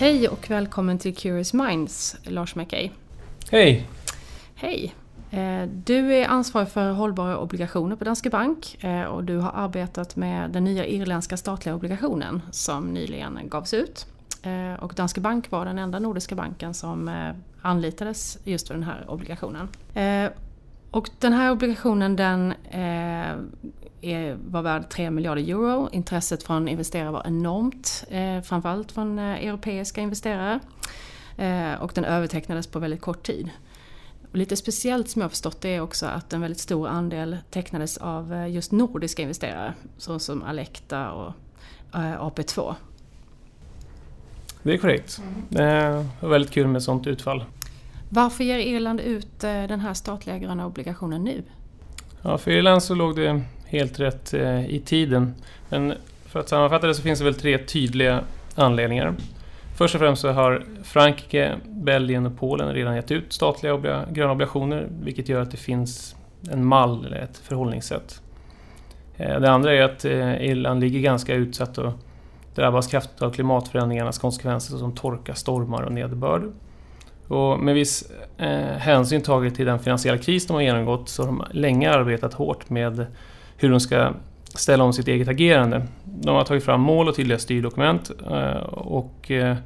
Hej och välkommen till Curious Minds, Lars Mackay. Hej! Hej! Eh, du är ansvarig för hållbara obligationer på Danske Bank eh, och du har arbetat med den nya irländska statliga obligationen som nyligen gavs ut. Eh, och Danske Bank var den enda nordiska banken som anlitades just för den här obligationen. Och den här obligationen den är, var värd 3 miljarder euro. Intresset från investerare var enormt, eh, framförallt från eh, europeiska investerare. Eh, och den övertecknades på väldigt kort tid. Och lite speciellt som jag har förstått det är också att en väldigt stor andel tecknades av eh, just nordiska investerare såsom Alecta och eh, AP2. Det är korrekt. Det är väldigt kul med sånt utfall. Varför ger Irland ut eh, den här statliga gröna obligationen nu? Ja, för Irland så låg det helt rätt eh, i tiden. Men för att sammanfatta det så finns det väl tre tydliga anledningar. Först och främst så har Frankrike, Belgien och Polen redan gett ut statliga obli gröna obligationer vilket gör att det finns en mall eller ett förhållningssätt. Eh, det andra är att Irland ligger ganska utsatt och drabbas kraftigt av klimatförändringarnas konsekvenser som torka, stormar och nederbörd. Och med viss eh, hänsyn taget till den finansiella kris de har genomgått så har de länge arbetat hårt med hur de ska ställa om sitt eget agerande. De har tagit fram mål och tydliga styrdokument eh, och eh,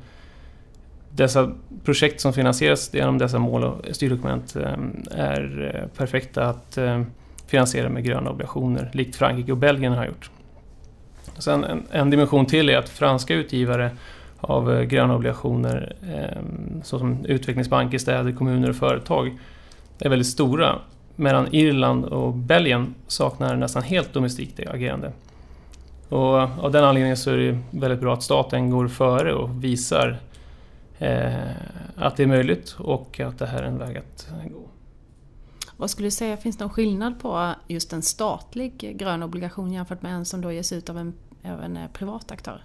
dessa projekt som finansieras genom dessa mål och styrdokument eh, är eh, perfekta att eh, finansiera med gröna obligationer, likt Frankrike och Belgien har gjort. Sen en, en dimension till är att franska utgivare av eh, gröna obligationer, ehm, såsom utvecklingsbanker, städer, kommuner och företag, är väldigt stora medan Irland och Belgien saknar nästan helt domestikt agerande. Och av den anledningen så är det väldigt bra att staten går före och visar eh, att det är möjligt och att det här är en väg att gå. Vad skulle du säga, finns det någon skillnad på just en statlig grön obligation jämfört med en som då ges ut av en, av en privat aktör?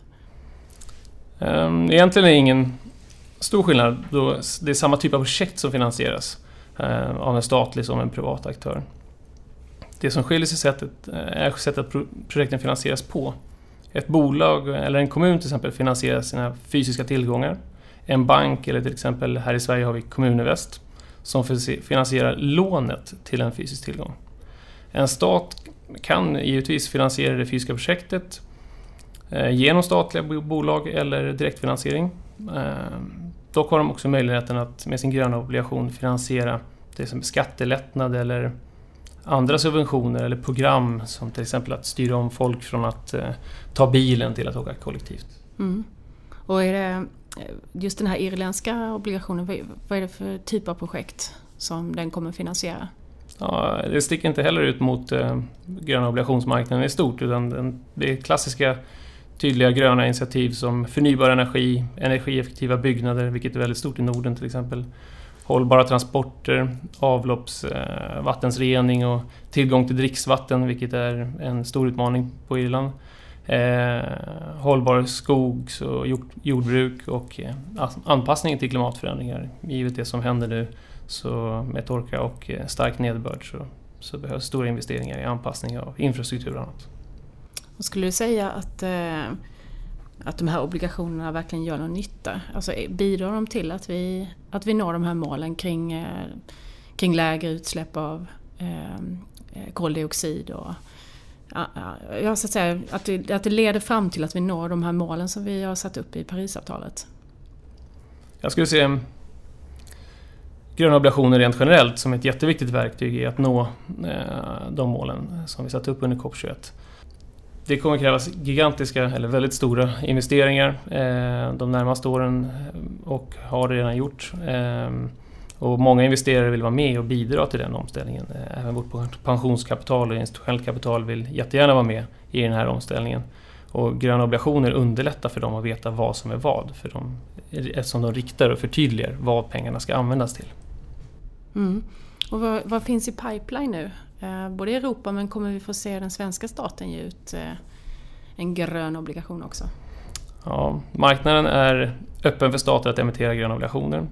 Ehm, egentligen är det ingen stor skillnad då det är samma typ av projekt som finansieras. Ehm, av en statlig som en privat aktör. Det som skiljer sig sättet eh, är sättet att projekten finansieras på. Ett bolag eller en kommun till exempel finansierar sina fysiska tillgångar. En bank eller till exempel här i Sverige har vi Kommuninvest som finansierar lånet till en fysisk tillgång. En stat kan givetvis finansiera det fysiska projektet genom statliga bolag eller direktfinansiering. Dock har de också möjligheten att med sin gröna obligation finansiera det som skattelättnad eller andra subventioner eller program som till exempel att styra om folk från att eh, ta bilen till att åka kollektivt. Mm. Och är det eh, just den här irländska obligationen, vad är det för typ av projekt som den kommer finansiera? Ja, det sticker inte heller ut mot eh, gröna obligationsmarknaden i stort utan det är klassiska tydliga gröna initiativ som förnybar energi, energieffektiva byggnader, vilket är väldigt stort i Norden till exempel. Hållbara transporter, avloppsvattensrening eh, och tillgång till dricksvatten, vilket är en stor utmaning på Irland. Eh, hållbar skogs och jord, jordbruk och eh, anpassning till klimatförändringar. Givet det som händer nu så med torka och eh, stark nederbörd så, så behövs stora investeringar i anpassning av infrastruktur och annat. Och skulle du säga att, eh, att de här obligationerna verkligen gör någon nytta? Alltså eh, bidrar de till att vi, att vi når de här målen kring, eh, kring lägre utsläpp av eh, eh koldioxid och ja, så att, säga, att, det, att det leder fram till att vi når de här målen som vi har satt upp i Parisavtalet? Jag skulle se gröna obligationer rent generellt som ett jätteviktigt verktyg i att nå eh, de målen som vi satte upp under COP21. Det kommer krävas gigantiska, eller väldigt stora investeringar eh, de närmaste åren eh, och har redan gjort. Eh, och många investerare vill vara med och bidra till den omställningen. Eh, även vårt pensionskapital och institutionellt kapital vill jättegärna vara med i den här omställningen. Och gröna obligationer underlättar för dem att veta vad som är vad, för dem, eftersom de riktar och förtydligar vad pengarna ska användas till. Mm. Och vad, vad, finns i pipeline nu? Eh, både i Europa men kommer vi få se den svenska staten ge ut eh, en grön obligation också? Ja, marknaden är öppen för stater att emittera gröna obligationer.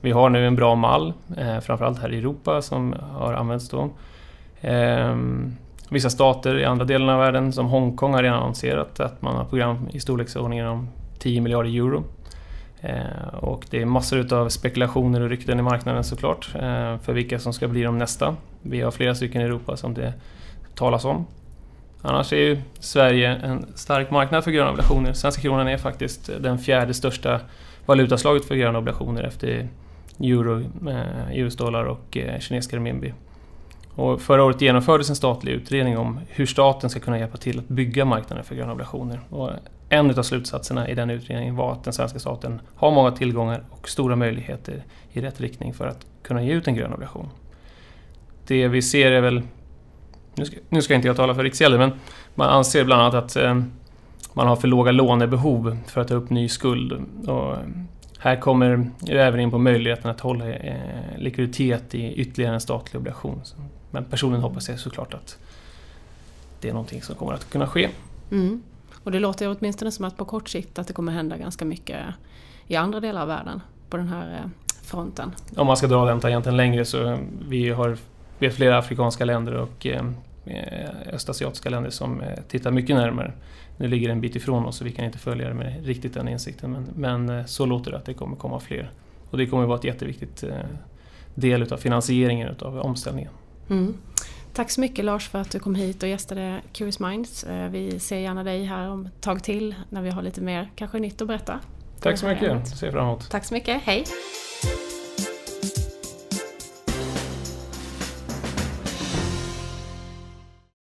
Vi har nu en bra mall, eh, framförallt här i Europa, som har använts då. Ehm, vissa stater i andra delar av världen, som Hongkong, har redan annonserat att man har program i storleksordningen om 10 miljarder euro Eh, och det är massor av spekulationer och rykten i marknaden såklart eh, för vilka som ska bli de nästa. Vi har flera stycken i Europa som det talas om. Annars är ju Sverige en stark marknad för gröna obligationer. Svenska kronan är faktiskt den fjärde största valutaslaget för gröna obligationer efter euro, eh, US-dollar och eh, kinesiska renminbi. Och förra året genomfördes en statlig utredning om hur staten ska kunna hjälpa till att bygga marknaden för gröna obligationer. Och en av slutsatserna i den utredningen var att den svenska staten har många tillgångar och stora möjligheter i rätt riktning för att kunna ge ut en grön obligation. Det vi ser är väl, nu ska, nu ska inte jag tala för Riksgälden, men man anser bland annat att eh, man har för låga lånebehov för att ta upp ny skuld. Och här kommer vi även in på möjligheten att hålla eh, likviditet i ytterligare en statlig obligation. Men personligen hoppas jag såklart att det är någonting som kommer att kunna ske. Mm. Och det låter åtminstone som att på kort sikt att det kommer hända ganska mycket i andra delar av världen på den här eh, fronten. Om man ska dra den tangenten längre så vi har vi har flera afrikanska länder och eh, östasiatiska länder som eh, tittar mycket närmare. Nu ligger det en bit ifrån oss så vi kan inte följa det med riktigt den insikten men, men så låter det att det kommer komma fler. Och det kommer vara ett jätteviktigt del utav finansieringen utav omställningen. Mm. Tack så mycket Lars för att du kom hit och gästade Curious Minds. Eh, vi ser gärna dig här om ett tag till när vi har lite mer kanske nytt att berätta. Tack så mycket, ser fram emot. Tack så mycket, hej!